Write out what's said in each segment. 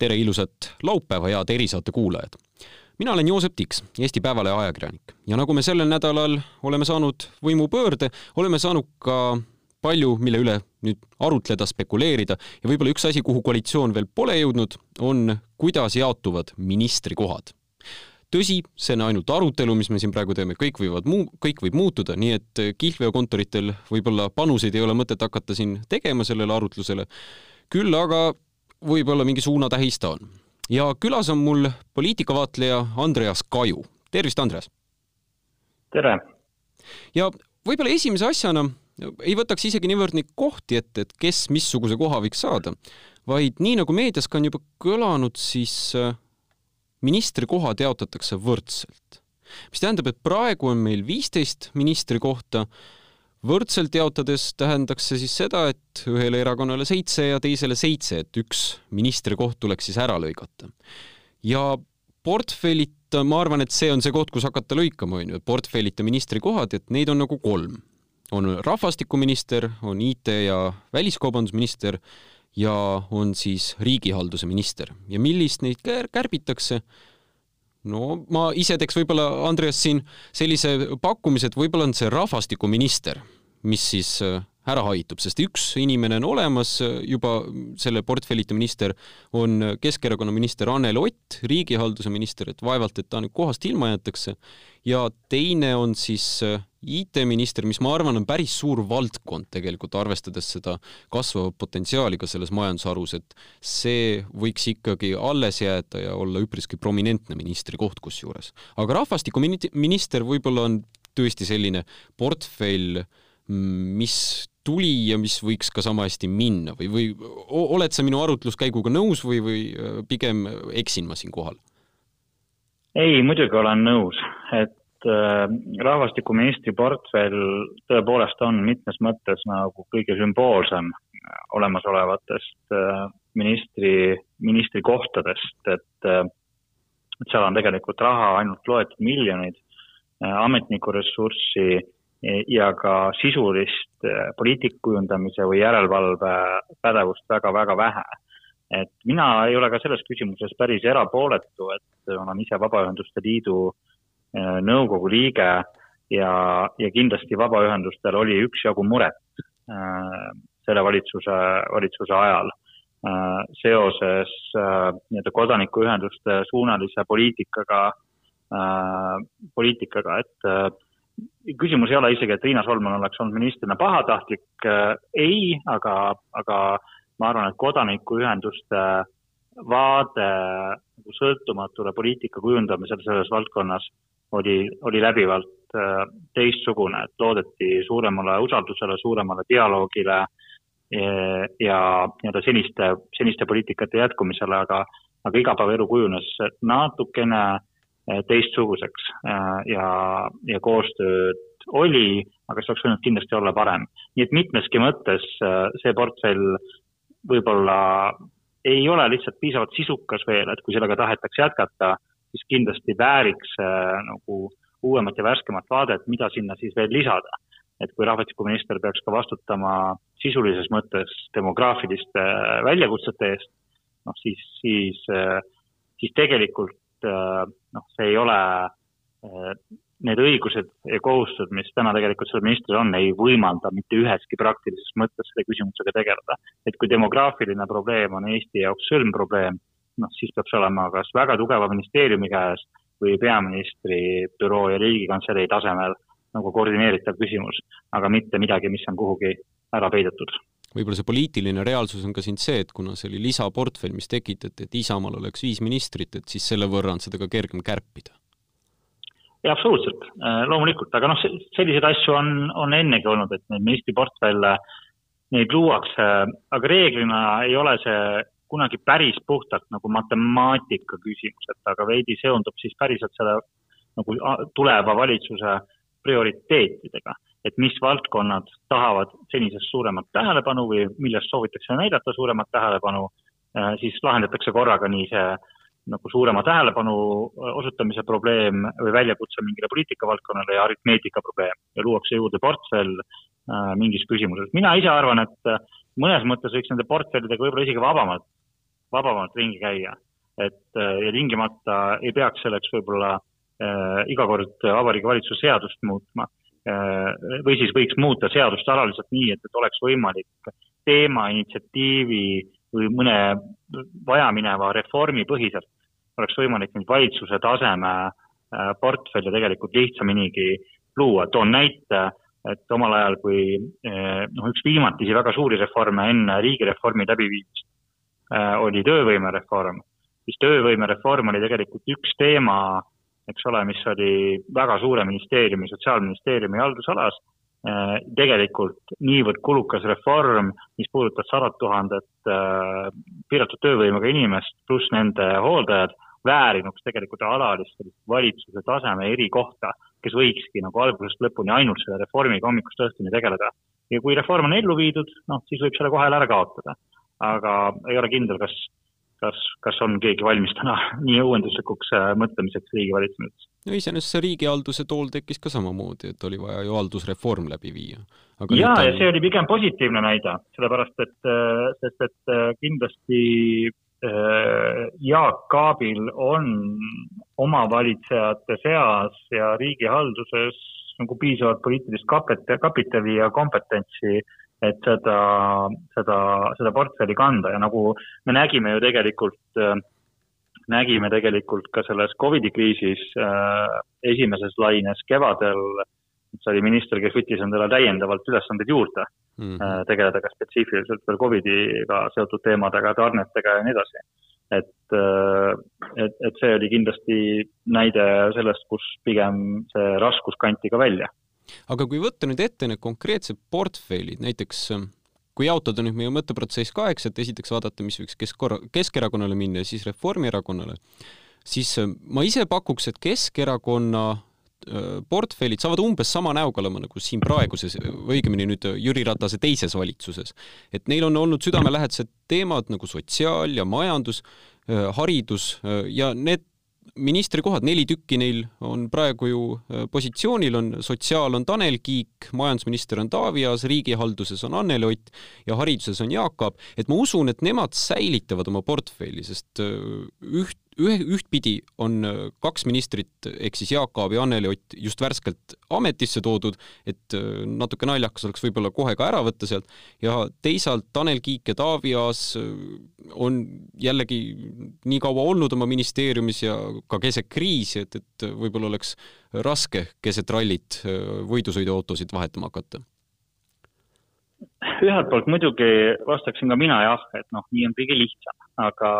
tere ilusat laupäeva, head erisaate kuulajad! mina olen Joosep Tiks, Eesti Päevalehe ajakirjanik. Ja nagu me sellel nädalal oleme saanud võimupöörde, oleme saanud ka palju, mille üle nüüd arutleda, spekuleerida. Ja võib-olla üks asi, kuhu koalitsioon veel pole jõudnud, on kuidas jaotuvad ministrikohad. tõsi, see on ainult arutelu, mis me siin praegu teeme, kõik võivad muu, kõik võib muutuda, nii et kihlveokontoritel võib-olla panuseid ei ole mõtet hakata siin tegema sellele arutlusele, küll aga võib-olla mingi suunatähis ta on. ja külas on mul poliitikavaatleja Andreas Kaju. tervist, Andreas! tere! ja võib-olla esimese asjana ei võtaks isegi niivõrd neid kohti ette, et kes missuguse koha võiks saada, vaid nii nagu meedias ka on juba kõlanud, siis äh, ministrikohad jaotatakse võrdselt. mis tähendab, et praegu on meil viisteist ministrikohta võrdselt jaotades tähendaks see siis seda, et ühele erakonnale seitse ja teisele seitse, et üks ministrikoht tuleks siis ära lõigata. ja portfellita, ma arvan, et see on see koht, kus hakata lõikama, on ju, portfellita ministrikohad, et neid on nagu kolm. on rahvastikuminister, on IT- ja väliskaubandusminister ja on siis riigihalduse minister ja millist neid kärbitakse, no ma ise teeks võib-olla, Andreas, siin sellise pakkumise, et võib-olla on see rahvastikuminister, mis siis äh, ära haitub, sest üks inimene on olemas äh, juba, selle portfellita minister on Keskerakonna minister Anneli Ott, riigihalduse minister, et vaevalt, et ta nüüd kohast ilma jäetakse, ja teine on siis äh, IT-minister, mis ma arvan, on päris suur valdkond tegelikult, arvestades seda kasvavat potentsiaali ka selles majandusharus, et see võiks ikkagi alles jääda ja olla üpriski prominentne ministrikoht kusjuures. aga rahvastikuminister võib-olla on tõesti selline portfell, mis tuli ja mis võiks ka sama hästi minna või, või oled sa minu arutluskäiguga nõus või, või äh, pigem eksin ma siinkohal? ei, muidugi olen nõus, et äh, rahvastikuministri portfell tõepoolest on mitmes mõttes nagu kõige sümboolsem olemasolevatest äh, ministri, ministrikohtadest, et et seal on tegelikult raha ainult loetud miljonid, äh, ametniku ressurssi ja ka sisulist äh, poliitikakujundamise või järelevalve pädevust väga-väga vähe. et mina ei ole ka selles küsimuses päris erapooletu, et olen ise Vabaühenduste Liidu äh, nõukogu liige ja, ja kindlasti vabaühendustel oli üksjagu muret äh, selle valitsuse, valitsuse ajal seoses nii-öelda kodanikuühenduste suunalise poliitikaga, poliitikaga, et küsimus ei ole isegi, et Riina Solman oleks olnud ministrina pahatahtlik, ei, aga, aga ma arvan, et kodanikuühenduste vaade nagu sõltumatule poliitika kujundamisele selles valdkonnas oli, oli läbivalt äh, teistsugune, et loodeti suuremale usaldusele, suuremale dialoogile ja nii-öelda seniste, seniste poliitikate jätkumisele, aga, aga igapäevaelu kujunes natukene äh, teistsuguseks äh, ja, ja koostööd oli, aga see oleks võinud kindlasti olla parem. nii et mitmeski mõttes see portfell võib-olla ei ole lihtsalt piisavalt sisukas veel, et kui sellega tahetakse jätkata, siis kindlasti vääriks äh, nagu uuemat ja värskemat vaadet, mida sinna siis veel lisada. et kui rahvastikuminister peaks ka vastutama sisulises mõttes demograafiliste äh, väljakutsete eest, noh siis, siis, äh, siis tegelikult noh, see ei ole, need õigused ja kohustused, mis täna tegelikult sellel ministril on, ei võimalda mitte üheski praktilises mõttes selle küsimusega tegeleda. et kui demograafiline probleem on Eesti jaoks sõlmprobleem noh, siis peab see olema kas väga tugeva ministeeriumi käes või peaministri büroo ja riigikantselei tasemel nagu koordineeritav küsimus, aga mitte midagi, mis on kuhugi ära peidetud võib-olla see poliitiline reaalsus on ka siin see, et kuna see oli lisaportfell, mis tekitati, et Isamaal oleks viis ministrit, et siis selle võrra on seda ka kergem kärpida. jaa, absoluutselt, äh, loomulikult, aga noh, selliseid asju on, on ennegi olnud, et neid ministriportfelle, neid luuakse, aga reeglina ei ole see kunagi päris puhtalt nagu matemaatika küsimus, et aga veidi seondub siis päriselt selle nagu tuleva valitsuse prioriteetidega, et mis valdkonnad tahavad senisest suuremat tähelepanu või millest soovitakse näidata suuremat tähelepanu, äh, siis lahendatakse korraga nii see nagu suurema tähelepanu äh, osutamise probleem või väljakutse mingile poliitikavaldkonnale ja aritmeetika probleem ja luuakse juurde portfell äh, mingis küsimuses. mina ise arvan, et mõnes mõttes võiks nende portfellidega võib-olla isegi vabamalt vabamalt ringi käia. et ja tingimata ei peaks selleks võib-olla äh, iga kord Vabariigi Valitsuse seadust muutma. Või siis võiks muuta seadust alaliselt nii, et, et oleks võimalik teema, initsiatiivi või mõne vajamineva reformi põhiselt oleks võimalik neid valitsuse taseme äh, portfelle tegelikult lihtsaminigi luua. toon näite, et omal ajal, kui äh, noh, üks viimatisi väga suuri reforme enne riigireformi läbiviimist äh, oli töövõimereform, siis töövõimereform oli tegelikult üks teema, eks ole, mis oli väga suure ministeeriumi, Sotsiaalministeeriumi haldusalas tegelikult niivõrd kulukas reform, mis puudutas sadat tuhandet piiratud töövõimega inimest pluss nende hooldajad väärinuks tegelikult alalist valitsuse taseme erikohta, kes võikski nagu algusest lõpuni ainult selle reformiga hommikust õhtuni tegeleda. ja kui reform on ellu viidud, noh, siis võib selle kohe ära kaotada. aga ei ole kindel, kas, kas, kas on keegi valmis täna nii uuenduslikuks äh, mõtlemiseks riigi valitsemises. no iseenesest see riigihalduse tool tekkis ka samamoodi, et oli vaja ju haldusreform läbi viia. ja, ja see oli pigem positiivne näide, sellepärast et, äh, sest et äh, kindlasti Äh, Jaak Aabil on omavalitsejate seas ja riigihalduses nagu piisavalt poliitilist kapit-, kapitali ja kompetentsi, et seda, seda, seda portfelli kanda ja nagu me nägime ju tegelikult, äh, nägime tegelikult ka selles Covidi kriisis äh, esimeses laines kevadel, see oli minister, kes võttis endale täiendavalt ülesandeid juurde mm -hmm. tegeleda ka spetsiifiliselt veel Covidiga seotud teemadega, tarnetega ja nii edasi. et, äh, et, et see oli kindlasti näide sellest, kus pigem see raskus kanti ka välja. Aga kui võtta nüüd ette need konkreetsed portfellid, näiteks äh, kui jaotada nüüd meie mõtteprotsess kaheks, et esiteks vaadata, mis võiks Kesk-, Keskerakonnale minna ja siis Reformierakonnale, siis ma ise pakuks, et Keskerakonna Äh, portfellid saavad umbes sama näoga olema nagu siin praeguses, või õigemini nüüd Jüri Ratase teises valitsuses. et neil on olnud südamelähedased teemad nagu sotsiaal ja majandus, äh, haridus äh, ja need ministrikohad, neli tükki neil on praegu ju positsioonil, on sotsiaal on Tanel Kiik, majandusminister on Taavi Aas, riigihalduses on Anneli Ott ja hariduses on Jaak Aab, et ma usun, et nemad säilitavad oma portfelli, sest üht, ühe, ühtpidi on äh, kaks ministrit ehk siis Jaak Aab ja Anneli Ott just värskelt ametisse toodud, et äh, natuke naljakas oleks võib-olla kohe ka ära võtta sealt. Ja teisalt Tanel Kiik ja Taavi Aas äh, on jällegi nii kaua olnud oma ministeeriumis ja ka keset kriisi, et, et võib-olla oleks raske keset rallit võidusõiduautosid vahetama hakata. Ühelt poolt muidugi vastaksin ka mina jah, et noh, nii on kõige lihtsam, aga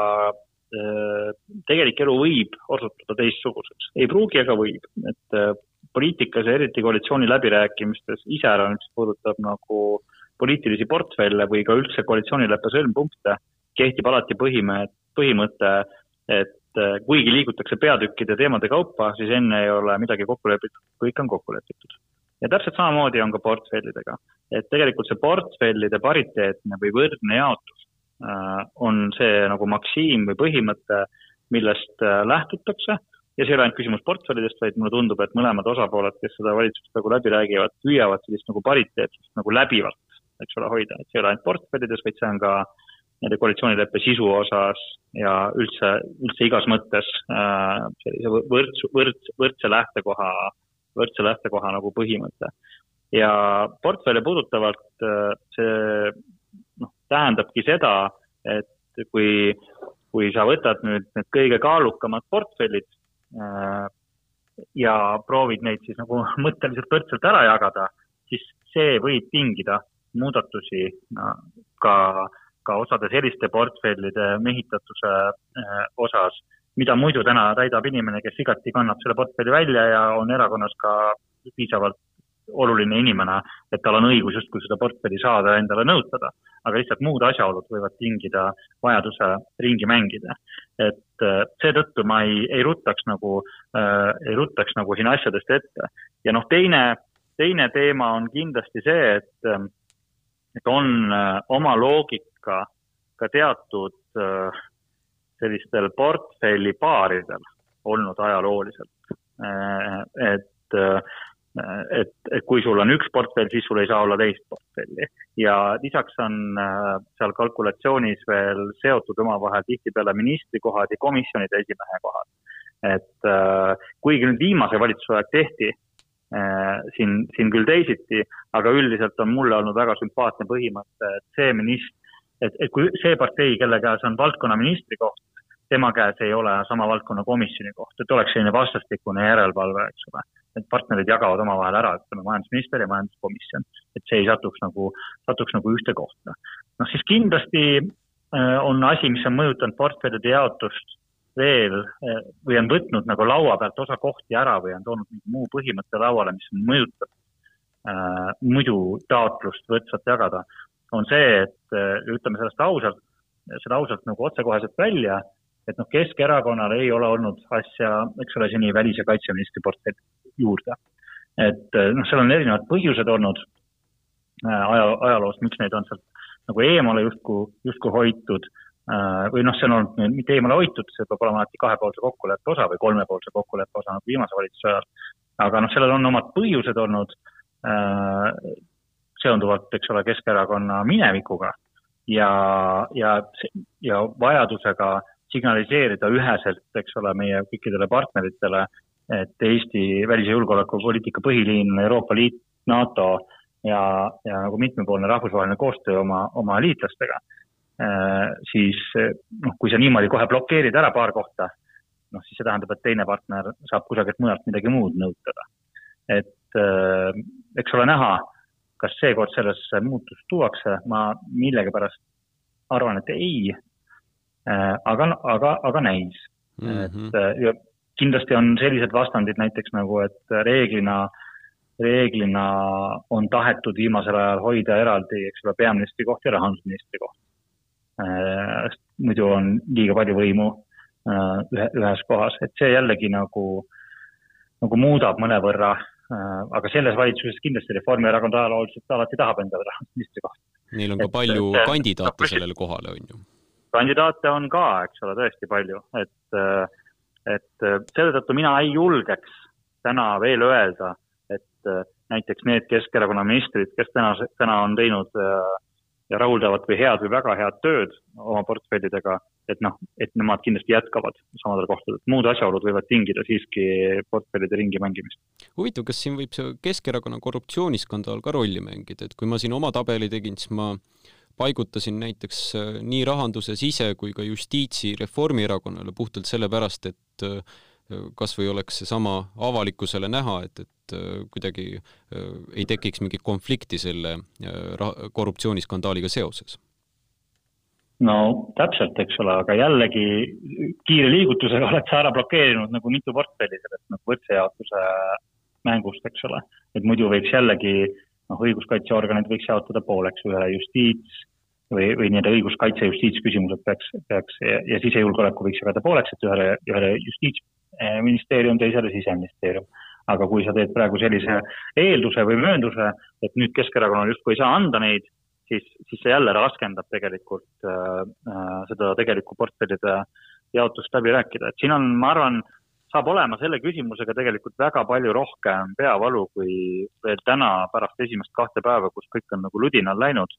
tegelik elu võib osutuda teistsuguseks, ei pruugi, aga võib, et äh, poliitikas ja eriti koalitsiooni läbirääkimistes iseäranis, mis puudutab nagu poliitilisi portfelle või ka üldse koalitsioonileppe sõlmpunkte, kehtib alati põhime, põhimõte, et äh, kuigi liigutakse peatükkide teemade kaupa, siis enne ei ole midagi kokku lepitud, kõik on kokku lepitud. ja täpselt samamoodi on ka portfellidega, et tegelikult see portfellide pariteetne või võrdne jaotus Äh, on see nagu maksiim või põhimõte, millest äh, lähtutakse ja see ei ole ainult küsimus portfellidest, vaid mulle tundub, et mõlemad osapooled, kes seda valitsust nagu läbi räägivad, püüavad sellist nagu pariteetsust nagu läbivalt, eks ole, hoida, et see ei ole ainult portfellides, vaid see on ka nende koalitsioonileppe sisu osas ja üldse, üldse igas mõttes äh, sellise võrds, võrds, võrdse lähtekoha, võrdse lähtekoha nagu põhimõte. ja portfelle puudutavalt äh, see tähendabki seda, et kui, kui sa võtad nüüd need kõige kaalukamad portfellid äh, ja proovid neid siis nagu mõtteliselt võrdselt ära jagada, siis see võib tingida muudatusi no, ka, ka osade selliste portfellide mehitatuse äh, osas, mida muidu täna täidab inimene, kes igati kannab selle portfelli välja ja on erakonnas ka piisavalt oluline inimene, et tal on õigus justkui seda portfelli saada ja endale nõutada, aga lihtsalt muud asjaolud võivad tingida vajaduse ringi mängida. et äh, seetõttu ma ei, ei ruttaks nagu äh,, ei ruttaks nagu siin asjadest ette. ja noh, teine, teine teema on kindlasti see, et, äh, et on äh, oma loogika ka teatud äh, sellistel portfellipaaridel olnud ajalooliselt äh,. et et, kui sul on üks portfell, siis sul ei saa olla teist portfelli. ja lisaks on äh, seal kalkulatsioonis veel seotud omavahel tihtipeale ministrikohad ja komisjonide esimehe kohad. et äh, kuigi nüüd viimase valitsuse aeg tehti äh, siin, siin küll teisiti, aga üldiselt on mulle olnud väga sümpaatne põhimõte, et see minist-, et, et kui see partei, kelle käes on valdkonnaministri koht, tema käes ei ole sama valdkonna komisjoni koht, et oleks selline vastastikune järelevalve, eks ole need partnerid jagavad omavahel ära, ütleme majandusminister ja majanduskomisjon, et see ei satuks nagu, satuks nagu ühte kohta. noh, siis kindlasti äh, on asi, mis on mõjutanud portfellide jaotust veel äh, või on võtnud nagu laua pealt osa kohti ära või on toonud mingi muu põhimõtte lauale, mis mõjutab äh, muidu taotlust võrdsalt jagada, on see, et äh, ütleme sellest ausalt, seda ausalt nagu otsekoheselt välja, et noh, Keskerakonnal ei ole olnud asja, eks ole, seni välis- ja kaitseministri portfelli juurde. et eh, noh, seal on erinevad põhjused olnud eh, aja, ajaloost, miks neid on sealt nagu eemale justkui, justkui hoitud eh, või noh, see on olnud mitte eemale hoitud, see peab olema alati kahepoolse kokkuleppe osa või kolmepoolse kokkuleppe osa nagu viimase valitsuse ajal. aga noh, sellel on omad põhjused olnud seonduvalt, eks ole, Keskerakonna minevikuga ja, ja, ja vajadusega signaliseerida üheselt, eks ole, meie kõikidele partneritele, et Eesti välis- ja julgeolekupoliitika põhiliin on Euroopa Liit, NATO ja, ja nagu mitmepoolne rahvusvaheline koostöö oma, oma liitlastega, äh, siis noh, kui sa niimoodi kohe blokeerid ära paar kohta, noh, siis see tähendab, et teine partner saab kusagilt mujalt midagi muud nõutada. et äh, eks ole näha, kas seekord sellesse muutust tuuakse, ma millegipärast arvan, et ei, äh, aga, aga, aga näis mm. -hmm. et ja kindlasti on sellised vastandid näiteks nagu, et reeglina, reeglina on tahetud viimasel ajal hoida eraldi, eks ole, peaministri koht ja rahandusministri koht. Äh, muidu on liiga palju võimu äh, ühe, ühes kohas, et see jällegi nagu, nagu muudab mõnevõrra, äh, aga selles valitsuses kindlasti Reformierakond ajalooliselt alati tahab endale rahandusministri kohta. Neil on ka palju et, kandidaate et, sellele kohale, on ju? kandidaate on ka, eks ole, tõesti palju, et äh, et äh, selle tõttu mina ei julgeks täna veel öelda, et äh, näiteks need Keskerakonna ministrid, kes täna, täna on teinud äh, ja rahuldavat või head või väga head tööd oma portfellidega, et noh, et nemad kindlasti jätkavad samadel kohtadel. muud asjaolud võivad tingida siiski portfellide ringi mängimist. huvitav, kas siin võib see Keskerakonna korruptsiooniskandaal ka rolli mängida, et kui ma siin oma tabeli tegin, siis ma paigutasin näiteks nii rahanduse, sise kui ka justiitsi Reformierakonnale puhtalt sellepärast, et et äh, kas või oleks seesama avalikkusele näha, et, et äh, kuidagi äh, ei tekiks mingit konflikti selle korruptsiooniskandaaliga seoses? no täpselt, eks ole, aga jällegi kiire liigutusega oled sa ära blokeerinud nagu mitu portfelli sellest nagu võrdse jaotuse mängust, eks ole. et muidu võiks jällegi noh, õiguskaitseorganid võiks jaotada pooleks, ühe justiits, või, või nii-öelda õiguskaitse justiitsküsimused peaks, peaks ja, ja sisejulgeoleku võiks jagada pooleks, et ühele, ühele justiitsministeerium, teisele siseministeerium. aga kui sa teed praegu sellise eelduse või möönduse, et nüüd Keskerakonnal justkui ei saa anda neid, siis, siis see jälle raskendab tegelikult äh, äh, seda tegelikku portfellide jaotust läbi rääkida, et siin on, ma arvan, saab olema selle küsimusega tegelikult väga palju rohkem peavalu kui veel täna pärast esimest kahte päeva, kus kõik on nagu ludinal läinud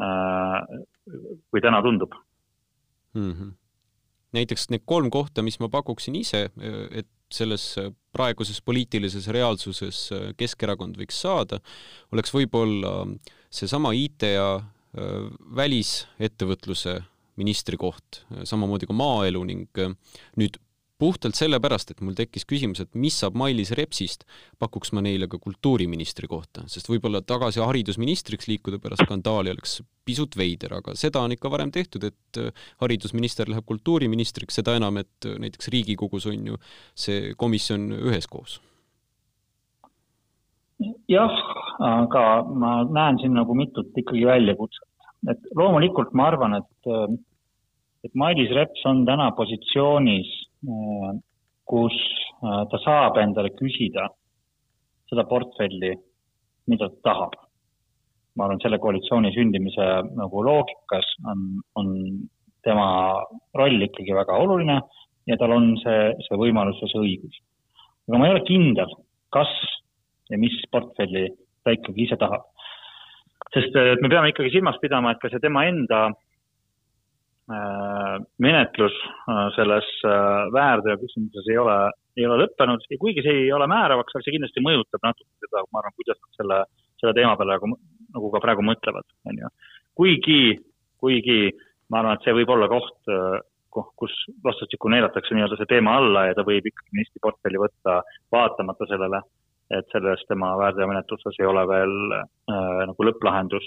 kui täna tundub mm. -hmm. näiteks need kolm kohta, mis ma pakuksin ise, et selles praeguses poliitilises reaalsuses Keskerakond võiks saada, oleks võib-olla seesama IT ja äh, välisettevõtluse ministri koht, samamoodi ka maaelu ning nüüd puhtalt sellepärast, et mul tekkis küsimus, et mis saab Mailis Repsist, pakuks ma neile ka kultuuriministri kohta, sest võib-olla tagasi haridusministriks liikuda pärast skandaali oleks pisut veider, aga seda on ikka varem tehtud, et äh, haridusminister läheb kultuuriministriks, seda enam, et äh, näiteks Riigikogus on ju see komisjon üheskoos. jah, aga ma näen siin nagu mitut ikkagi väljakutset, et loomulikult ma arvan, et äh, et Mailis Reps on täna positsioonis kus äh, ta saab endale küsida seda portfelli, mida ta tahab. ma arvan, selle koalitsiooni sündimise nagu loogikas on, on tema roll ikkagi väga oluline ja tal on see, see võimalus ja see õigus. aga ma ei ole kindel, kas ja mis portfelli ta ikkagi ise tahab. sest me peame ikkagi silmas pidama, et ka see tema enda menetlus selles väärteo küsimuses ei ole, ei ole lõppenud ja kuigi see ei ole määravaks, aga see kindlasti mõjutab natuke seda, ma arvan, kuidas nad selle, selle teema peale nagu, nagu ka praegu mõtlevad, on ju. kuigi, kuigi ma arvan, et see võib olla koht, kus vastastikku neelatakse nii-öelda see teema alla ja ta võib ikkagi ministriportfelli võtta vaatamata sellele, et selles tema väärteomenetluses ei ole veel äh, nagu lõpplahendus,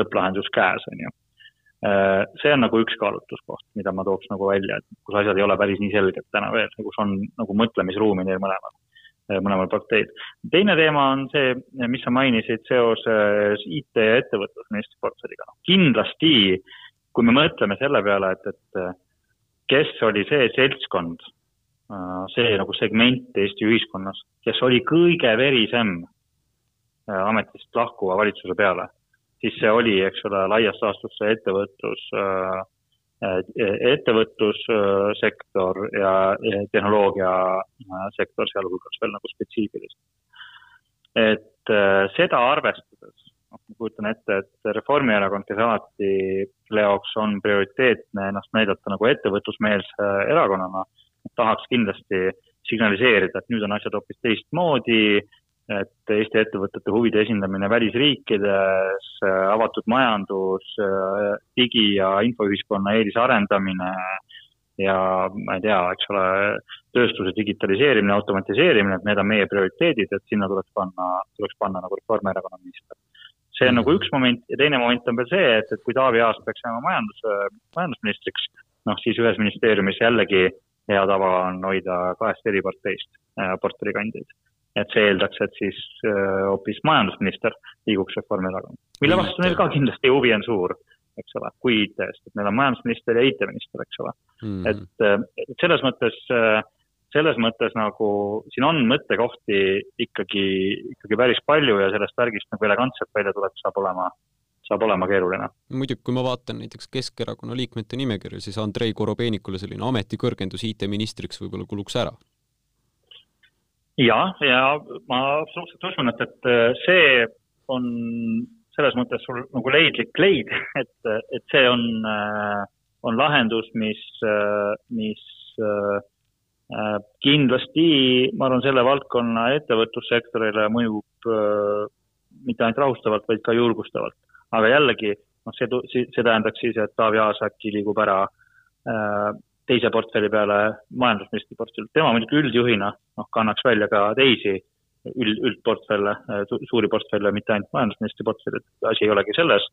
lõpplahendus käes, on ju äh,. See on nagu üks kaalutluskoht, mida ma tooks nagu välja, et kus asjad ei ole päris nii selged täna veel, kus on nagu mõtlemisruumi neil mõlemal, äh, mõlemal parteil. teine teema on see, mis sa mainisid seoses IT ja ettevõtlusministri portfelliga. kindlasti, kui me mõtleme selle peale, et, et kes oli see seltskond, äh, see nagu segment Eesti ühiskonnas, kes oli kõige verisem äh, ametist lahkuva valitsuse peale, siis see oli, eks ole, laias laastus see ettevõtlus, äh, ettevõtlussektor ja tehnoloogiasektor sealhulgas veel nagu spetsiifiliselt. et seda arvestades noh, ma kujutan ette, et Reformierakond, kes alati selle jaoks on prioriteetne ennast näidata nagu ettevõtlusmeelse erakonnana, tahaks kindlasti signaliseerida, et nüüd on asjad hoopis teistmoodi, et Eesti ettevõtete huvide esindamine välisriikides, avatud majandus, digi- ja infoühiskonna eelisarendamine ja ma ei tea, eks ole, tööstuse digitaliseerimine, automatiseerimine, et need on meie prioriteedid, et sinna tuleks panna, tuleks panna nagu Reformierakonna minister see on nagu üks moment ja teine moment on veel see, et, et kui Taavi Aas peaks jääma majandus, majandusministriks, noh siis ühes ministeeriumis jällegi hea tava on hoida kahest eri parteist äh, portfellikandjaid. Et see eeldaks, et siis äh, hoopis äh, majandusminister liiguks Reformierakonda, mille vastu neil ka kindlasti huvi on suur, eks ole, kui IT-st, et meil on majandusminister ja IT-minister, eks ole mm. -hmm. et, äh, et selles mõttes äh, selles mõttes nagu siin on mõttekohti ikkagi, ikkagi päris palju ja sellest värgist nagu elegantselt välja tuleb, saab olema, saab olema keeruline. muidugi, kui ma vaatan näiteks Keskerakonna liikmete nimekirja, siis Andrei Korobeinikule selline ametikõrgendus IT-ministriks võib-olla kuluks ära. Ja, ja ma absoluutselt usun, et, et see on selles mõttes sul nagu leidlik leid, et, et see on, on lahendus, mis, mis Äh, kindlasti ma arvan, selle valdkonna ettevõtlussektorile mõjub äh, mitte ainult rahustavalt, vaid ka julgustavalt. aga jällegi, noh, see, see tähendaks siis, et Taavi Aas äkki liigub ära äh, teise portfelli peale majandusministri portfelli. tema muidugi üldjuhina, noh, kannaks välja ka teisi üld, üldportfelle, suuri portfelle, mitte ainult majandusministri portfelli, et asi ei olegi selles,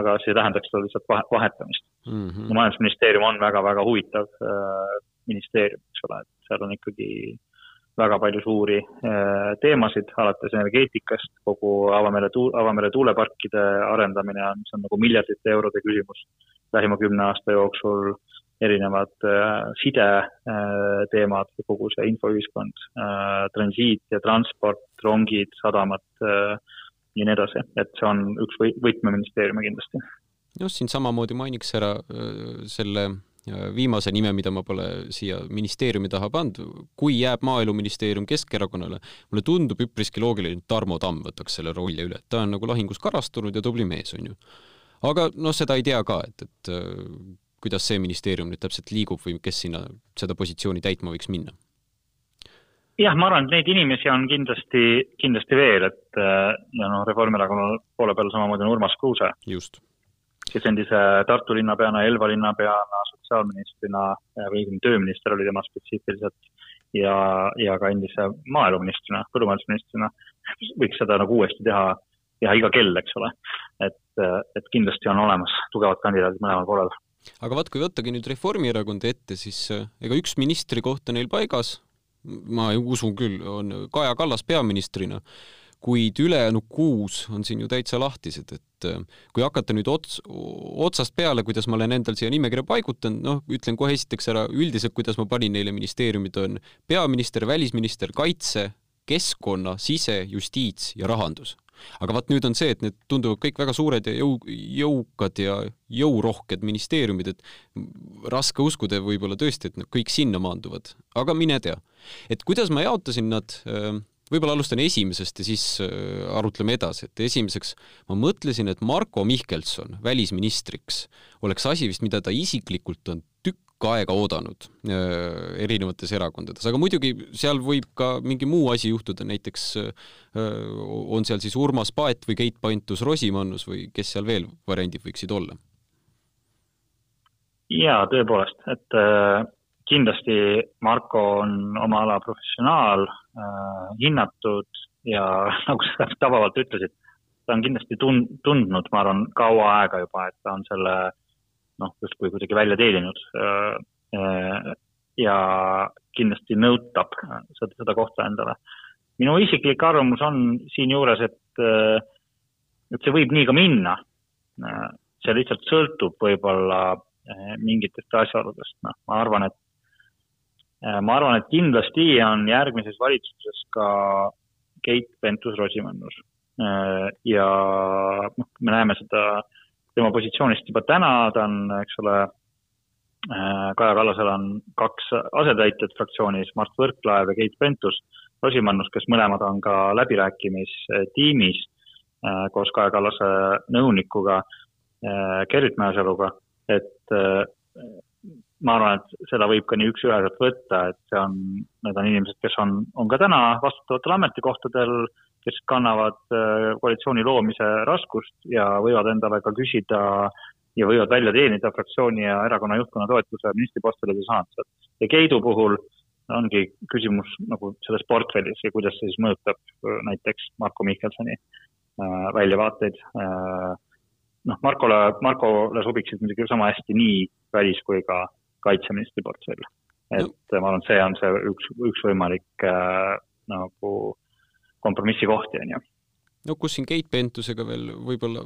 aga see tähendaks seda lihtsalt vahetamist mm. -hmm. majandusministeerium on väga-väga huvitav ministeerium, eks ole, et seal on ikkagi väga palju suuri äh, teemasid, alates energeetikast, kogu avamere tuul, avamere tuuleparkide arendamine on, see on nagu miljardite eurode küsimus lähima kümne aasta jooksul, erinevad äh, sideteemad äh,, kogu see infoühiskond äh,, transiit ja transport, rongid, sadamad ja nii edasi, et see on üks võtmeministeeriume kindlasti. just, siin samamoodi mainiks ära selle viimase nime, mida ma pole siia ministeeriumi taha pannud, kui jääb Maaeluministeerium Keskerakonnale, mulle tundub üpriski loogiline, et Tarmo Tamm võtaks selle rolli üle, et ta on nagu lahingus karastunud ja tubli mees, on ju. aga noh, seda ei tea ka, et, et kuidas see ministeerium nüüd täpselt liigub või kes sinna seda positsiooni täitma võiks minna? jah, ma arvan, et neid inimesi on kindlasti, kindlasti veel, et äh, ja noh, Reformierakonna poole peal samamoodi on Urmas Kruuse. just kes endise Tartu linnapeana, Elva linnapeana, sotsiaalministrina või õigemini tööminister oli tema spetsiifiliselt ja, ja ka endise maaeluministrina, põllumajandusministrina, võiks seda nagu uuesti teha, teha iga kell, eks ole. et, et kindlasti on olemas tugevad kandidaadid mõlemal poolel. Aga vaat, kui võttagi nüüd Reformierakonda ette, siis eh, ega üks ministrikoht on neil paigas, ma usun küll, on Kaja Kallas peaministrina kuid ülejäänud kuus on siin ju täitsa lahtised, et äh, kui hakata nüüd ots, otsast peale, kuidas ma olen endal siia nimekirja paigutanud, noh, ütlen kohe esiteks ära üldiselt, kuidas ma panin neile ministeeriumid on peaminister, välisminister, kaitse, keskkonna, sise, justiits ja rahandus. Aga vaat nüüd on see, et need tunduvad kõik väga suured ja jõu, jõukad ja jõurohked ministeeriumid, et raske uskuda võib-olla tõesti, et nad kõik sinna maanduvad, aga mine tea. et kuidas ma jaotasin nad äh, võib-olla alustan esimesest ja siis äh, arutleme edasi, et esimeseks ma mõtlesin, et Marko Mihkelson välisministriks oleks asi vist, mida ta isiklikult on tükk aega oodanud äh, erinevates erakondades, aga muidugi seal võib ka mingi muu asi juhtuda, näiteks äh, on seal siis Urmas Paet või Keit Pentus-Rosimannus või kes seal veel variandid võiksid olla? jaa, tõepoolest, et äh, kindlasti Marko on oma ala professionaal äh,, hinnatud ja nagu sa tabavalt ütlesid, ta on kindlasti tun-, tundnud, ma arvan, kaua aega juba, et ta on selle noh, justkui kuidagi välja teeninud ja kindlasti nõutab seda, seda kohta endale. minu isiklik arvamus on siinjuures, et, et see võib nii ka minna. see lihtsalt sõltub võib-olla mingitest asjaoludest, noh, ma arvan, et ma arvan, et kindlasti on järgmises valitsuses ka Keit Pentus-Rosimannus. ja noh, me näeme seda tema positsioonist juba täna, ta on, eks ole, äh, Kaja Kallasel on kaks asetäitjat fraktsioonis, Mart Võrklaev ja Keit Pentus-Rosimannus, kes mõlemad on ka läbirääkimistiimis äh, koos Kaja Kallase nõunikuga äh, Gerrit Mäesaluga, et ma arvan, et seda võib ka nii üks-üheselt võtta, et see on, need on inimesed, kes on, on ka täna vastutavatel ametikohtadel kes kannavad äh, koalitsiooni loomise raskust ja võivad endale ka küsida ja võivad välja teenida fraktsiooni ja erakonna juhtkonna toetuse ministripostile saanud. ja Keidu puhul ongi küsimus nagu selles portfellis ja kuidas see siis mõjutab äh, näiteks Marko Mihkelsoni äh, väljavaateid. noh, Markole, Markole sobiksid muidugi sama hästi nii välis- kui ka kaitseministri portfell. et ma arvan, see on see üks, üks võimalik nagu kompromissi kohti, on ju. No kus siin Keit Pentusega veel võib-olla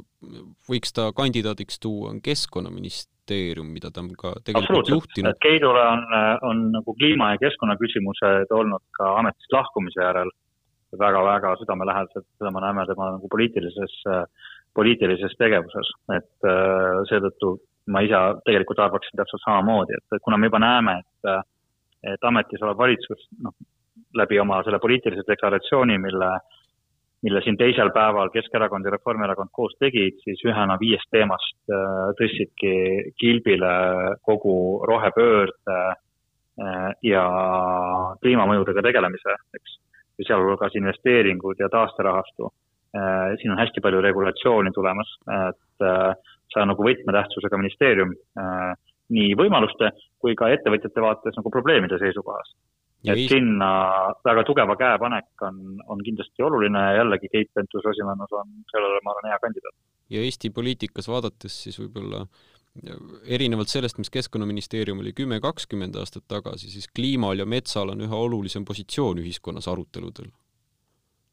võiks ta kandidaadiks tuua, on Keskkonnaministeerium, mida ta on ka tegelikult juhtinud. Keidule on, on nagu kliima ja keskkonnaküsimused olnud ka ametist lahkumise järel väga-väga südamelähedased, seda me näeme tema nagu poliitilises, poliitilises tegevuses, et äh, seetõttu ma ise tegelikult arvaksin täpselt samamoodi, et kuna me juba näeme, et et ametis olev valitsus, noh, läbi oma selle poliitilise deklaratsiooni, mille, mille siin teisel päeval Keskerakond ja Reformierakond koos tegid, siis ühena viiest teemast äh, tõstsidki kilbile kogu rohepöörde äh, ja kliimamõjudega tegelemise, eks, sealhulgas investeeringud ja taasterahastu. Äh, siin on hästi palju regulatsiooni tulemas, et see on nagu võtmetähtsusega ministeerium nii võimaluste kui ka ettevõtjate vaates nagu probleemide seisukohast et Eest... sinna väga tugeva käepanek on, on kindlasti oluline ja jällegi Keit Pentus-Rosimannus on sellele, ma arvan, hea kandidaat. ja Eesti poliitikas vaadates siis võib-olla erinevalt sellest, mis Keskkonnaministeerium oli kümme, kakskümmend aastat tagasi, siis kliimal ja metsal on üha olulisem positsioon ühiskonnas aruteludel.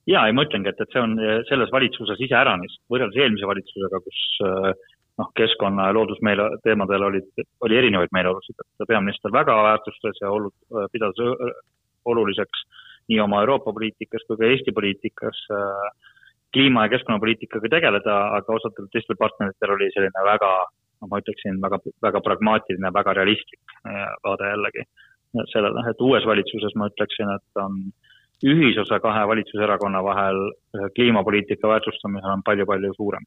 jaa, ei ma ütlengi, et, et see on selles valitsuses iseäranis, võrreldes eelmise valitsusega, kus äh, noh, keskkonna ja loodusmeele teemadel olid, oli erinevaid meeleolusid, et peaminister väga väärtustas ja olu-, pidas oluliseks nii oma Euroopa poliitikas kui ka Eesti poliitikas äh, kliima- ja keskkonnapoliitikaga tegeleda, aga osadel teistel partneritel oli selline väga, no ma ütleksin, väga, väga pragmaatiline, väga realistlik äh, vaade jällegi sellele, et uues valitsuses ma ütleksin, et on ühisosa kahe valitsuserakonna vahel kliimapoliitika väärtustamisel on palju-palju suurem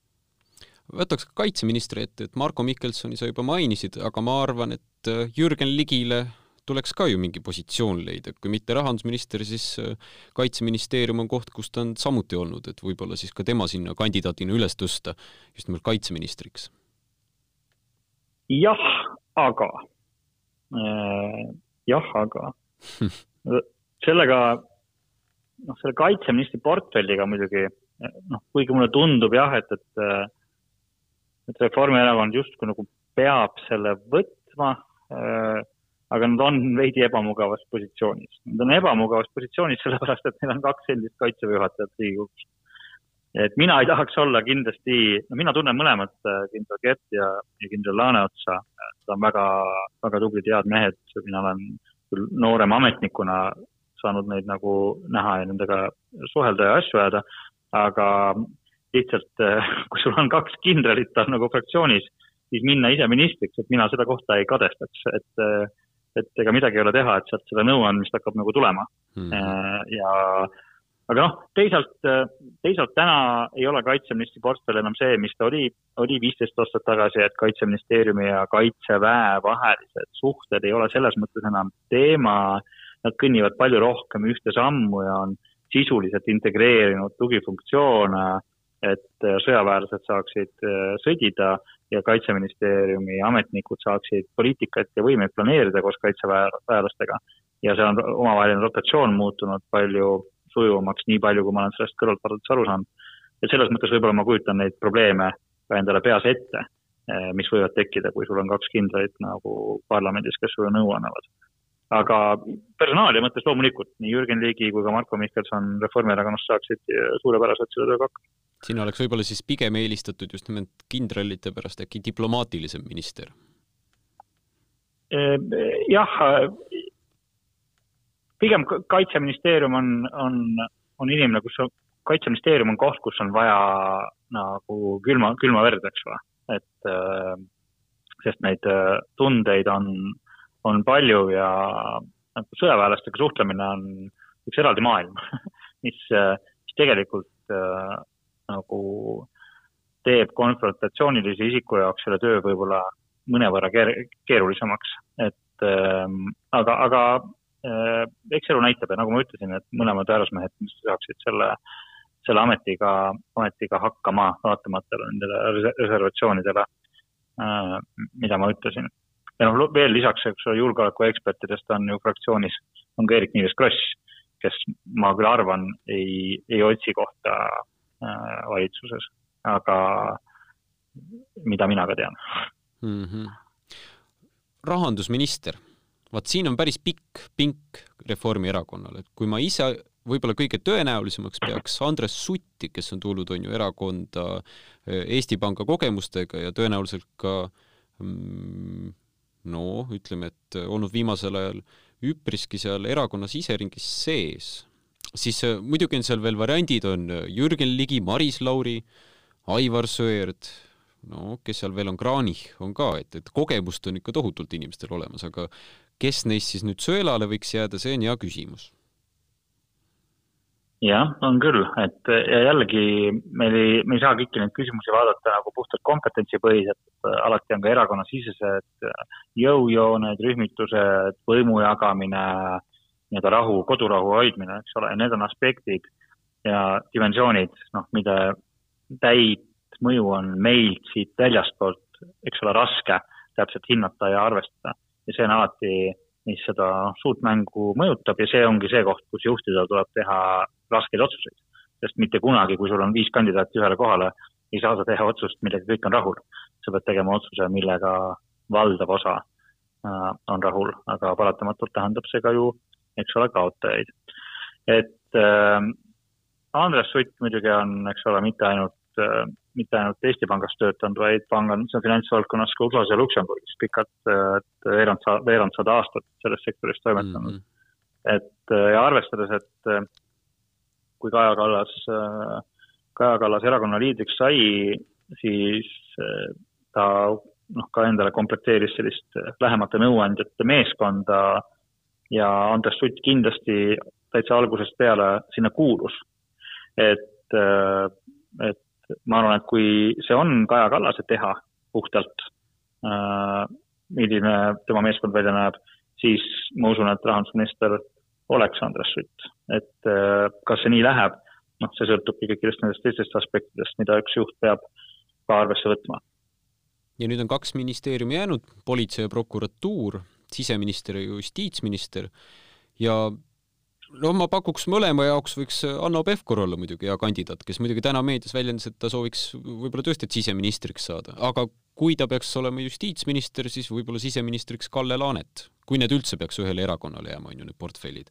võtaks ka kaitseministri ette, et Marko Mihkelsoni sa juba mainisid, aga ma arvan, et äh, Jürgen Ligile tuleks ka ju mingi positsioon leida, kui mitte rahandusminister, siis äh, kaitseministeerium on koht, kus ta on samuti olnud, et võib-olla siis ka tema sinna kandidaadina üles tõsta just nimelt kaitseministriks. jah, aga äh,, jah, aga sellega, noh, selle kaitseministri portfelliga muidugi noh, kuigi mulle tundub jah, et, et äh, et Reformierakond justkui nagu peab selle võtma äh,, aga nad on veidi ebamugavas positsioonis. Nad on ebamugavas positsioonis sellepärast, et neil on kaks endist kaitseväe juhatajat Riigikogus. et mina ei tahaks olla kindlasti, no mina tunnen mõlemat, äh, kindral Kert ja, ja kindral Laaneotsa, nad on väga, väga tublid, head mehed, mina olen küll noorema ametnikuna saanud neid nagu näha ja nendega suhelda ja asju ajada, aga lihtsalt äh, kui sul on kaks kindralit on nagu fraktsioonis, siis minna ise ministriks, et mina seda kohta ei kadestaks, et, äh, et ega midagi ei ole teha, et sealt seda nõuandmist hakkab nagu tulema mm. -hmm. ja, aga noh, teisalt, teisalt täna ei ole kaitseministri portfell enam see, mis ta oli, oli viisteist aastat tagasi, et kaitseministeeriumi ja kaitseväe vahelised suhted ei ole selles mõttes enam teema. Nad kõnnivad palju rohkem ühte sammu ja on sisuliselt integreerinud tugifunktsioone, et sõjaväelased saaksid sõdida ja kaitseministeeriumi ametnikud saaksid poliitikat ja võimeid planeerida koos kaitseväelastega. ja see on omavaheline rotatsioon muutunud palju sujuvamaks, nii palju, kui ma olen sellest kõrvaltvaadates aru saanud. et selles mõttes võib-olla ma kujutan neid probleeme ka endale peas ette, eh, mis võivad tekkida, kui sul on kaks kindralit nagu parlamendis, kes sulle nõu annavad. aga personaalia mõttes loomulikult nii Jürgen Ligi kui ka Marko Mihkelson Reformierakonnast saaksid suurepäraselt selle tööga hakkama. Siin oleks võib-olla siis pigem eelistatud just nimelt kindralite pärast äkki diplomaatilisem minister? Eh, jah, pigem kaitseministeerium on, on, on inimene, kus kaitseministeerium on koht, kus on vaja nagu külma, külma verd, eks ole, et äh, sest neid äh, tundeid on, on palju ja nagu sõjaväelastega suhtlemine on üks eraldi maailm mis, äh, mis tegelikult äh, nagu teeb konfrontatsioonilise isiku jaoks selle töö võib-olla mõnevõrra keer, keerulisemaks, et ähm, aga, aga Äh, eks elu näitab ja nagu ma ütlesin, et mõlemad härrasmehed saaksid selle, selle ametiga, ametiga hakkama, vaatamata nendele reservatsioonidele, äh, mida ma ütlesin. ja noh, veel lisaks, eks ole, julgeolekuekspertidest on ju fraktsioonis, on ka Eerik-Niiles Kross, kes ma küll arvan, ei, ei otsi kohta valitsuses, aga mida mina ka tean mm. -hmm. rahandusminister vaat siin on päris pikk pink Reformierakonnal, et kui ma ise võib-olla kõige tõenäolisemaks peaks Andres Sutti, kes on tulnud, on ju, erakonda eh, Eesti Panga kogemustega ja tõenäoliselt ka mm, no ütleme, et olnud viimasel ajal üpriski seal erakonna siseringis sees, siis eh, muidugi on seal veel variandid, on Jürgen Ligi, Maris Lauri, Aivar Sõerd, no kes seal veel on, Kranich on ka, et, et kogemust on ikka tohutult inimestel olemas, aga kes neist siis nüüd sõelale võiks jääda, see on hea küsimus. jah, on küll, et ja jällegi meil ei, me ei saa kõiki neid küsimusi vaadata nagu puhtalt kompetentsipõhiselt, alati on ka erakonnasisesed jõujooned, rühmitused, võimu jagamine, nii-öelda rahu, kodurahu hoidmine, eks ole, need on aspektid ja dimensioonid, noh, mida täit mõju on meilt siit väljastpoolt, eks ole, raske täpselt hinnata ja arvestada ja see on alati, mis seda suurt mängu mõjutab ja see ongi see koht, kus juhtidel tuleb teha raskeid otsuseid. sest mitte kunagi, kui sul on viis kandidaati ühele kohale, ei saa sa teha otsust, millega kõik on rahul. sa pead tegema otsuse, millega valdav osa äh, on rahul, aga paratamatult tähendab see ka ju, eks ole, kaotajaid. et äh, Andres Sutt muidugi on, eks ole, mitte ainult äh, mitte ainult Eesti Pangas töötanud, vaid pangandus- ja finantsvaldkonnas ka USA-s ja Luksemburgis pikalt, et veerand sa-, veerand sada aastat selles sektoris toimetanud mm. -hmm. et ja arvestades, et kui Kaja Kallas, Kaja Kallas erakonna liidriks sai, siis ta noh, ka endale komplekteeris sellist lähemate nõuandjate meeskonda ja Andres Sutt kindlasti täitsa algusest peale sinna kuulus. et, et ma arvan, et kui see on Kaja Kallase teha puhtalt äh,, milline tema meeskond välja näeb, siis ma usun, et rahandusminister oleks Andres Sutt. et äh, kas see nii läheb, noh, see sõltubki kõikidest nendest teistest aspektidest, mida üks juht peab ka arvesse võtma. ja nüüd on kaks ministeeriumi jäänud, politsei ja prokuratuur, siseminister ja justiitsminister ja no ma pakuks mõlema jaoks võiks Hanno Pevkur olla muidugi hea kandidaat, kes muidugi täna meedias väljendas, et ta sooviks võib-olla tõesti, et siseministriks saada, aga kui ta peaks olema justiitsminister, siis võib-olla siseministriks Kalle Laanet, kui need üldse peaks ühele erakonnale jääma, on ju, need portfellid.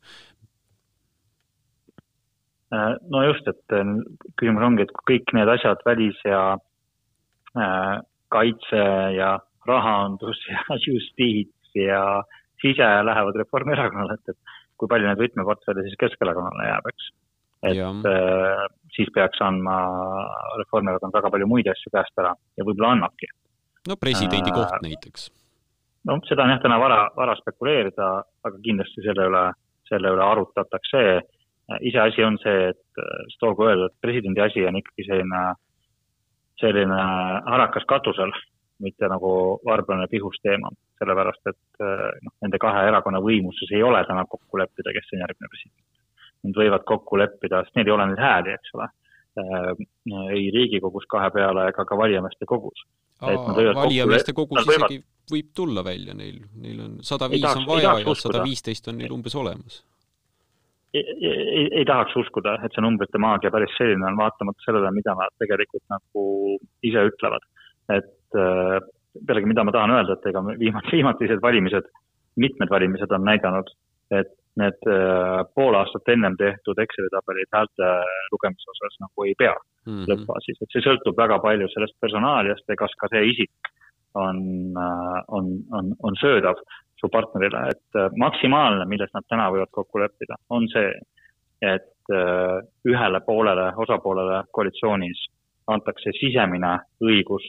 Äh, no just, et äh, küsimus ongi, et kui kõik need asjad, välis ja äh, kaitse ja rahandus ja justiits ja sise lähevad Reformierakonnale, et, et kui palju neid võtmeportfelle siis Keskerakonnale jääb, eks. et äh, siis peaks andma Reformierakond väga palju muid asju käest ära ja võib-olla annabki. no presidendi äh, koht näiteks. no seda on jah, täna vara, vara spekuleerida, aga kindlasti selle üle, selle üle arutatakse iseasi on see, et siis olgu öeldud, et presidendi asi on ikkagi selline, selline harakas katusel, mitte nagu varblane pihus teema, sellepärast et noh, nende kahe erakonna võimuses ei ole täna kokku leppida, kes on järgmine president. Nad võivad kokku leppida, sest neil ei ole neid hääli, eks ole Äh, ei Riigikogus kahe peale ega ka valijameeste kogus. valijameeste kogus võivad... isegi võib tulla välja neil, neil on sada viis on vaja ja sada viisteist on neil umbes olemas. Ei, ei, ei tahaks uskuda, et see numbrite maagia päris selline on, vaatamata sellele, mida nad tegelikult nagu ise ütlevad. et äh, pealegi, mida ma tahan öelda, et ega viimati, viimatised valimised, mitmed valimised on näidanud, et need äh, pool aastat ennem tehtud Exceli tabelid häälte lugemise osas nagu ei pea mm -hmm. lõppfaasis, et see sõltub väga palju sellest personaaliast ja kas ka see isik on, äh, on, on, on söödav su partnerile, et äh, maksimaalne, milles nad täna võivad kokku leppida, on see, et ühele poolele, osapoolele koalitsioonis antakse sisemine õigus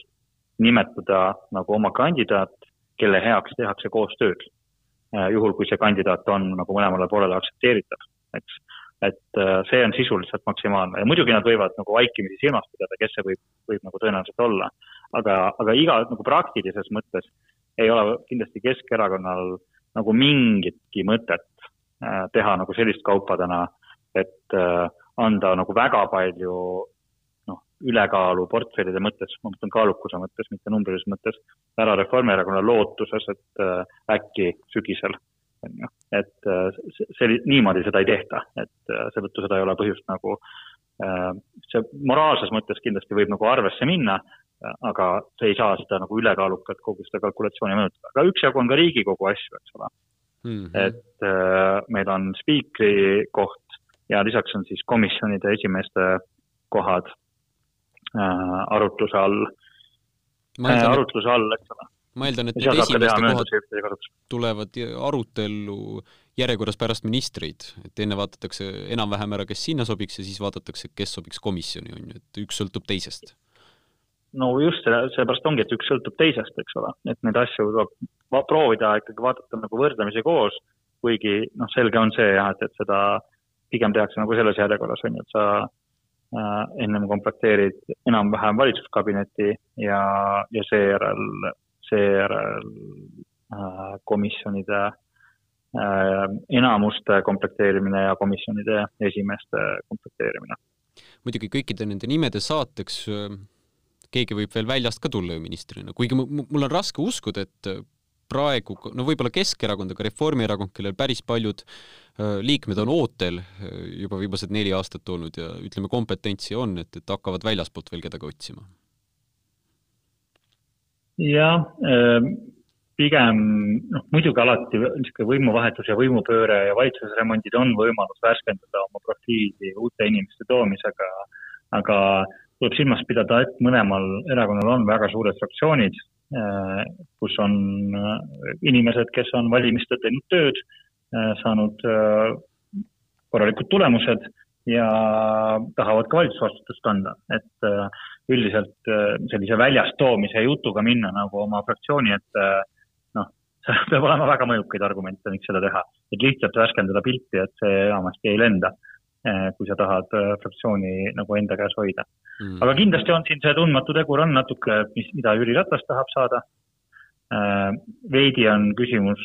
nimetada nagu oma kandidaat, kelle heaks tehakse koostööd Äh, juhul kui see kandidaat on nagu mõlemale poolele aktsepteeritav, eks. et äh, see on sisuliselt maksimaalne ja muidugi nad võivad nagu vaikimisi silmas pidada, kes see võib, võib nagu tõenäoliselt olla. aga, aga iga nagu praktilises mõttes ei ole kindlasti Keskerakonnal nagu mingitki mõtet äh, teha nagu sellist kaupa täna, et anda nagu väga palju ülekaalu portfellide mõttes, ma mõtlen kaalukuse mõttes, mitte numbrilises mõttes, ära Reformierakonna lootuses, et äh, äkki sügisel, on ju. et äh, see, niimoodi seda ei tehta, et äh, seetõttu seda ei ole põhjust nagu, see moraalses mõttes kindlasti võib nagu arvesse minna, aga see ei saa seda nagu ülekaalukalt kogu seda kalkulatsiooni mõjutada, aga üksjagu on ka Riigikogu asju, eks ole mm. -hmm. et äh, meil on spiikri koht ja lisaks on siis komisjonide esimeeste kohad arutluse all, äh, arutluse all, eks ole. ma eeldan, et need esimeste kohad tulevad arutellu järjekorras pärast ministreid, et enne vaadatakse enam-vähem ära, kes sinna sobiks ja siis vaadatakse, kes sobiks komisjoni, on ju, et üks sõltub teisest. no just, seepärast ongi, et üks sõltub teisest, eks ole, et neid asju tuleb proovida ikkagi vaadata nagu võrdlemisi koos, kuigi noh, selge on see jah, et, et seda pigem tehakse nagu selles järjekorras, on ju, et sa Äh, ennem komplekteerid enam-vähem valitsuskabinetti ja, ja seejärel, seejärel äh, komisjonide äh, enamuste komplekteerimine ja komisjonide esimeeste komplekteerimine. muidugi kõikide nende nimede saateks keegi võib veel väljast ka tulla ju ministrina, kuigi mul on raske uskuda, et praegu, no võib-olla Keskerakond, aga Reformierakond, kellel päris paljud äh, liikmed on ootel äh, juba viimased neli aastat olnud ja ütleme, kompetentsi on, et, et hakkavad väljaspoolt veel kedagi otsima? jah, ähm, pigem noh, muidugi alati niisugune võimuvahetus ja võimupööre ja valitsusremondid on võimalus värskendada oma profiili uute inimeste toomisega, aga tuleb silmas pidada, et mõlemal erakonnal on väga suured fraktsioonid kus on äh, inimesed, kes on valimistel teinud tööd, äh, saanud korralikud tulemused ja tahavad ka valitsusvastutust kanda, et üldiselt sellise väljast toomise jutuga minna nagu oma fraktsiooni ette, noh, seal peab olema väga mõjukaid argumente, miks seda teha. et lihtsalt värskendada pilti, et see enamasti ei lenda kui sa tahad eh, fraktsiooni nagu enda käes hoida mm.. aga kindlasti on siin see tundmatu tegur on natuke, mis, mida Jüri Ratas tahab saada. Eh, veidi on küsimus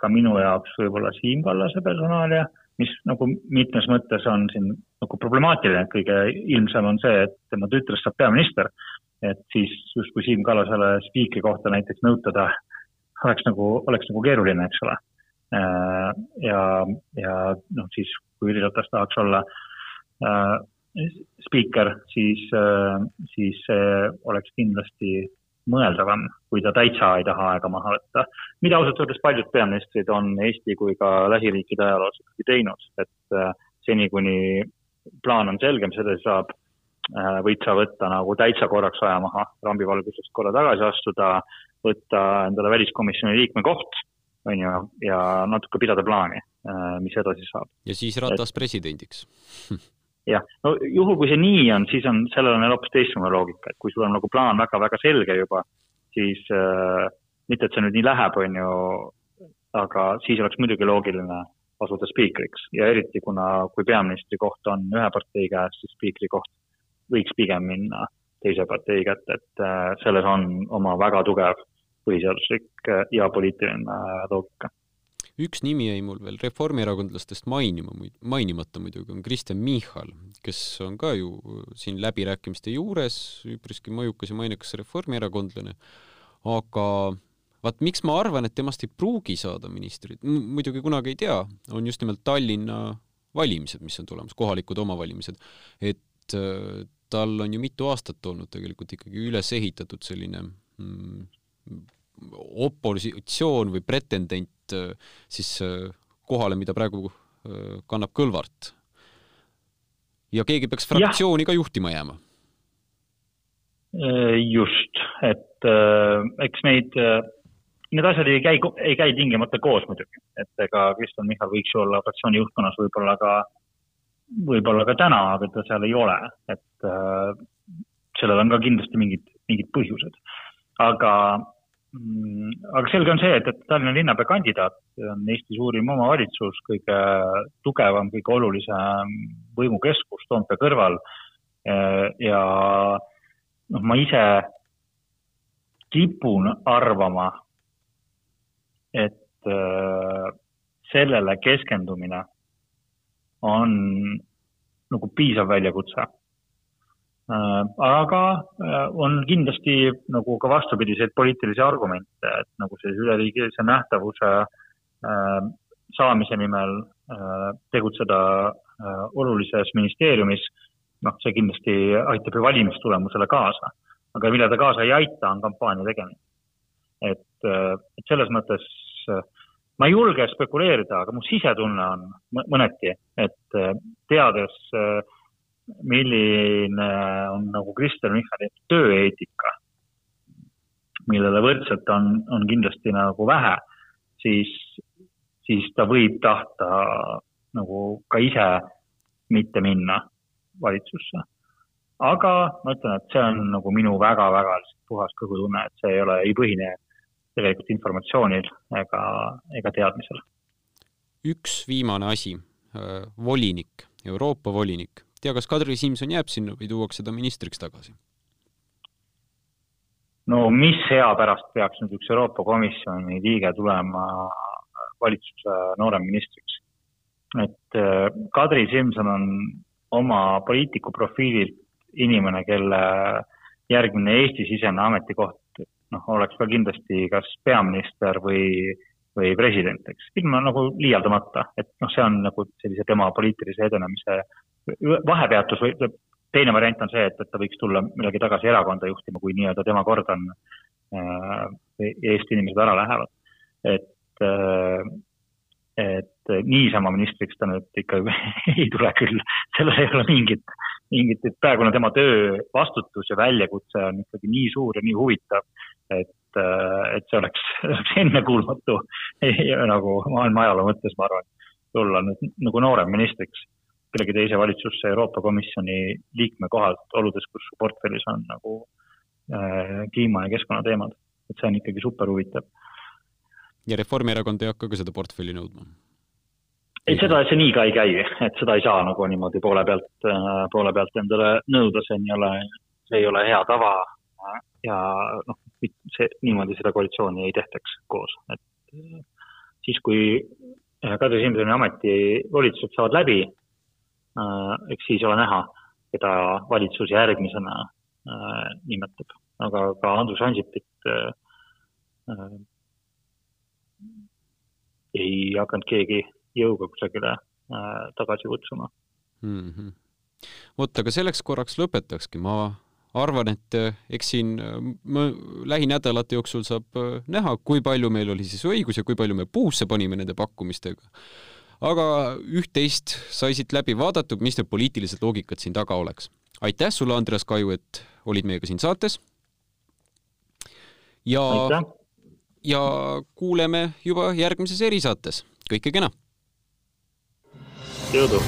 ka minu jaoks võib-olla Siim Kallase personaalia, mis nagu mitmes mõttes on siin nagu problemaatiline, et kõige ilmsem on see, et tema tütrest saab peaminister. et siis justkui Siim Kallasele spiikri kohta näiteks nõutada oleks nagu, oleks nagu keeruline, eks ole ja, ja noh, siis kui Jüri Ratas tahaks olla äh, spiiker, siis äh,, siis see oleks kindlasti mõeldavam, kui ta täitsa ei taha aega maha võtta. mida ausalt öeldes paljud peaministrid on Eesti kui ka lähiriikide ajaloos ikkagi teinud, et äh, seni, kuni plaan on selgem, sedasi saab äh,, võid sa võtta nagu täitsa korraks aja maha, rambivalgusest korra tagasi astuda, võtta endale väliskomisjoni liikme koht, on ju, ja natuke pidada plaani Äh, mis edasi saab. ja siis Ratas et... presidendiks jah, no juhul, kui see nii on, siis on, sellel on hoopis teistsugune loogika, et kui sul on nagu plaan väga-väga selge juba, siis äh, mitte, et see nüüd nii läheb, on ju, aga siis oleks muidugi loogiline asuda spiikriks ja eriti kuna, kui peaministri koht on ühe partei käes, siis spiikri koht võiks pigem minna teise partei kätte, et äh, selles on oma väga tugev põhiseaduslik äh, ja poliitiline loogika. üks nimi jäi mul veel reformierakondlastest mainima, mainimata muidugi, on Kristen Michal, kes on ka ju siin läbirääkimiste juures, üpriski mõjukas ja mainekas reformierakondlane, aga vaat miks ma arvan, et temast ei pruugi saada ministrit, muidugi kunagi ei tea, on just nimelt Tallinna valimised, mis on tulemas, kohalikud omavalimised, et äh, tal on ju mitu aastat olnud tegelikult ikkagi üles ehitatud selline mm, opositsioon või pretendent äh, siis äh, kohale, mida praegu kannab Kõlvart. ja keegi peaks fraktsiooni ja. ka juhtima jääma. just, et äh, eks neid äh, need asjad ei käi, ei käi tingimata koos muidugi, et ega Kristen Michal võiks ju olla fraktsiooni juhtkonnas võib-olla ka, võib-olla ka täna, aga ta seal ei ole, et äh, sellel on ka kindlasti mingid, mingid põhjused. Aga mm,, aga selge on see, et, et Tallinna linnapea kandidaat on Eesti suurim omavalitsus, kõige tugevam, kõige olulisem võimukeskus Toompea kõrval äh, ja noh, ma ise kipun arvama, et äh, sellele keskendumine on nagu piisav väljakutse. Aga äh, on kindlasti nagu ka vastupidiseid poliitilisi argumente, et nagu sellise üleriigilise nähtavuse äh, saamise nimel äh, tegutseda äh, olulises ministeeriumis, noh, see kindlasti aitab ju valimistulemusele kaasa. aga mille ta kaasa ei aita, on kampaania tegemine et, äh, et selles mõttes äh, ma ei julge spekuleerida, aga mu sisetunne on mõneti, et äh, teades, milline on nagu Kristen Michali tööeetika, millele võrdselt on, on kindlasti nagu vähe, siis, siis ta võib tahta nagu ka ise mitte minna valitsusse. aga ma ütlen, et see on nagu minu väga-väga puhas kõhutunne, et see ei ole, ei põhine tegelikult informatsioonil ega, ega teadmisel. üks viimane asi, äh, volinik, Euroopa volinik, tea, kas Kadri Simson jääb sinna või tuuakse ta ministriks tagasi? no mis hea pärast peaks nüüd üks Euroopa Komisjoni liige tulema valitsuse nooremministriks? et äh, Kadri Simson on oma poliitiku profiililt inimene, kelle järgmine Eesti-sisene ametikoht noh, oleks ka kindlasti kas peaminister või, või president, eks, ilma nagu liialdamata, et noh, see on nagu sellise tema poliitilise edenemise vahepeatus või teine variant on see, et, et ta võiks tulla millalgi tagasi erakonda juhtima, kui nii-öelda tema kord on äh,, Eesti inimesed ära lähevad. et äh,, et niisama ministriks ta nüüd ikka ei tule küll, sellel ei ole mingit, mingit, et praegune tema töö vastutus ja väljakutse on ikkagi nii suur ja nii huvitav, et, äh, et see oleks, oleks ennekuulmatu nagu maailma ajaloo mõttes, ma arvan, tulla nüüd nagu noorem ministriks kellegi teise valitsusse Euroopa Komisjoni liikme kohalt oludes, kus portfellis on nagu äh, kliima ja keskkonnateemad. et see on ikkagi super huvitav. ja Reformierakond ei hakka ka seda portfelli nõudma? ei, seda, see nii ka ei käi, et seda ei saa nagu niimoodi poole pealt, äh, poole pealt endale nõuda, see ei ole, see ei ole hea tava ja noh, see, niimoodi seda koalitsiooni ei tehtaks koos, et äh, siis, kui äh, Kadri Simsoni ametivolitused saavad läbi, eks siis ole näha, keda valitsus järgmisena nimetab, aga ka Andrus Ansipit ei hakanud keegi jõuga kusagile tagasi kutsuma mm. -hmm. vot, aga selleks korraks lõpetakski, ma arvan, et eks siin lähinädalate jooksul saab näha, kui palju meil oli siis õigus ja kui palju me puusse panime nende pakkumistega. Aga üht-teist sai siit läbi vaadatud, mis need poliitilised loogikad siin taga oleks. aitäh sulle, Andreas Kaju, et olid meiega siin saates. ja, ja kuuleme juba järgmises erisaates. kõike kena! jõudu!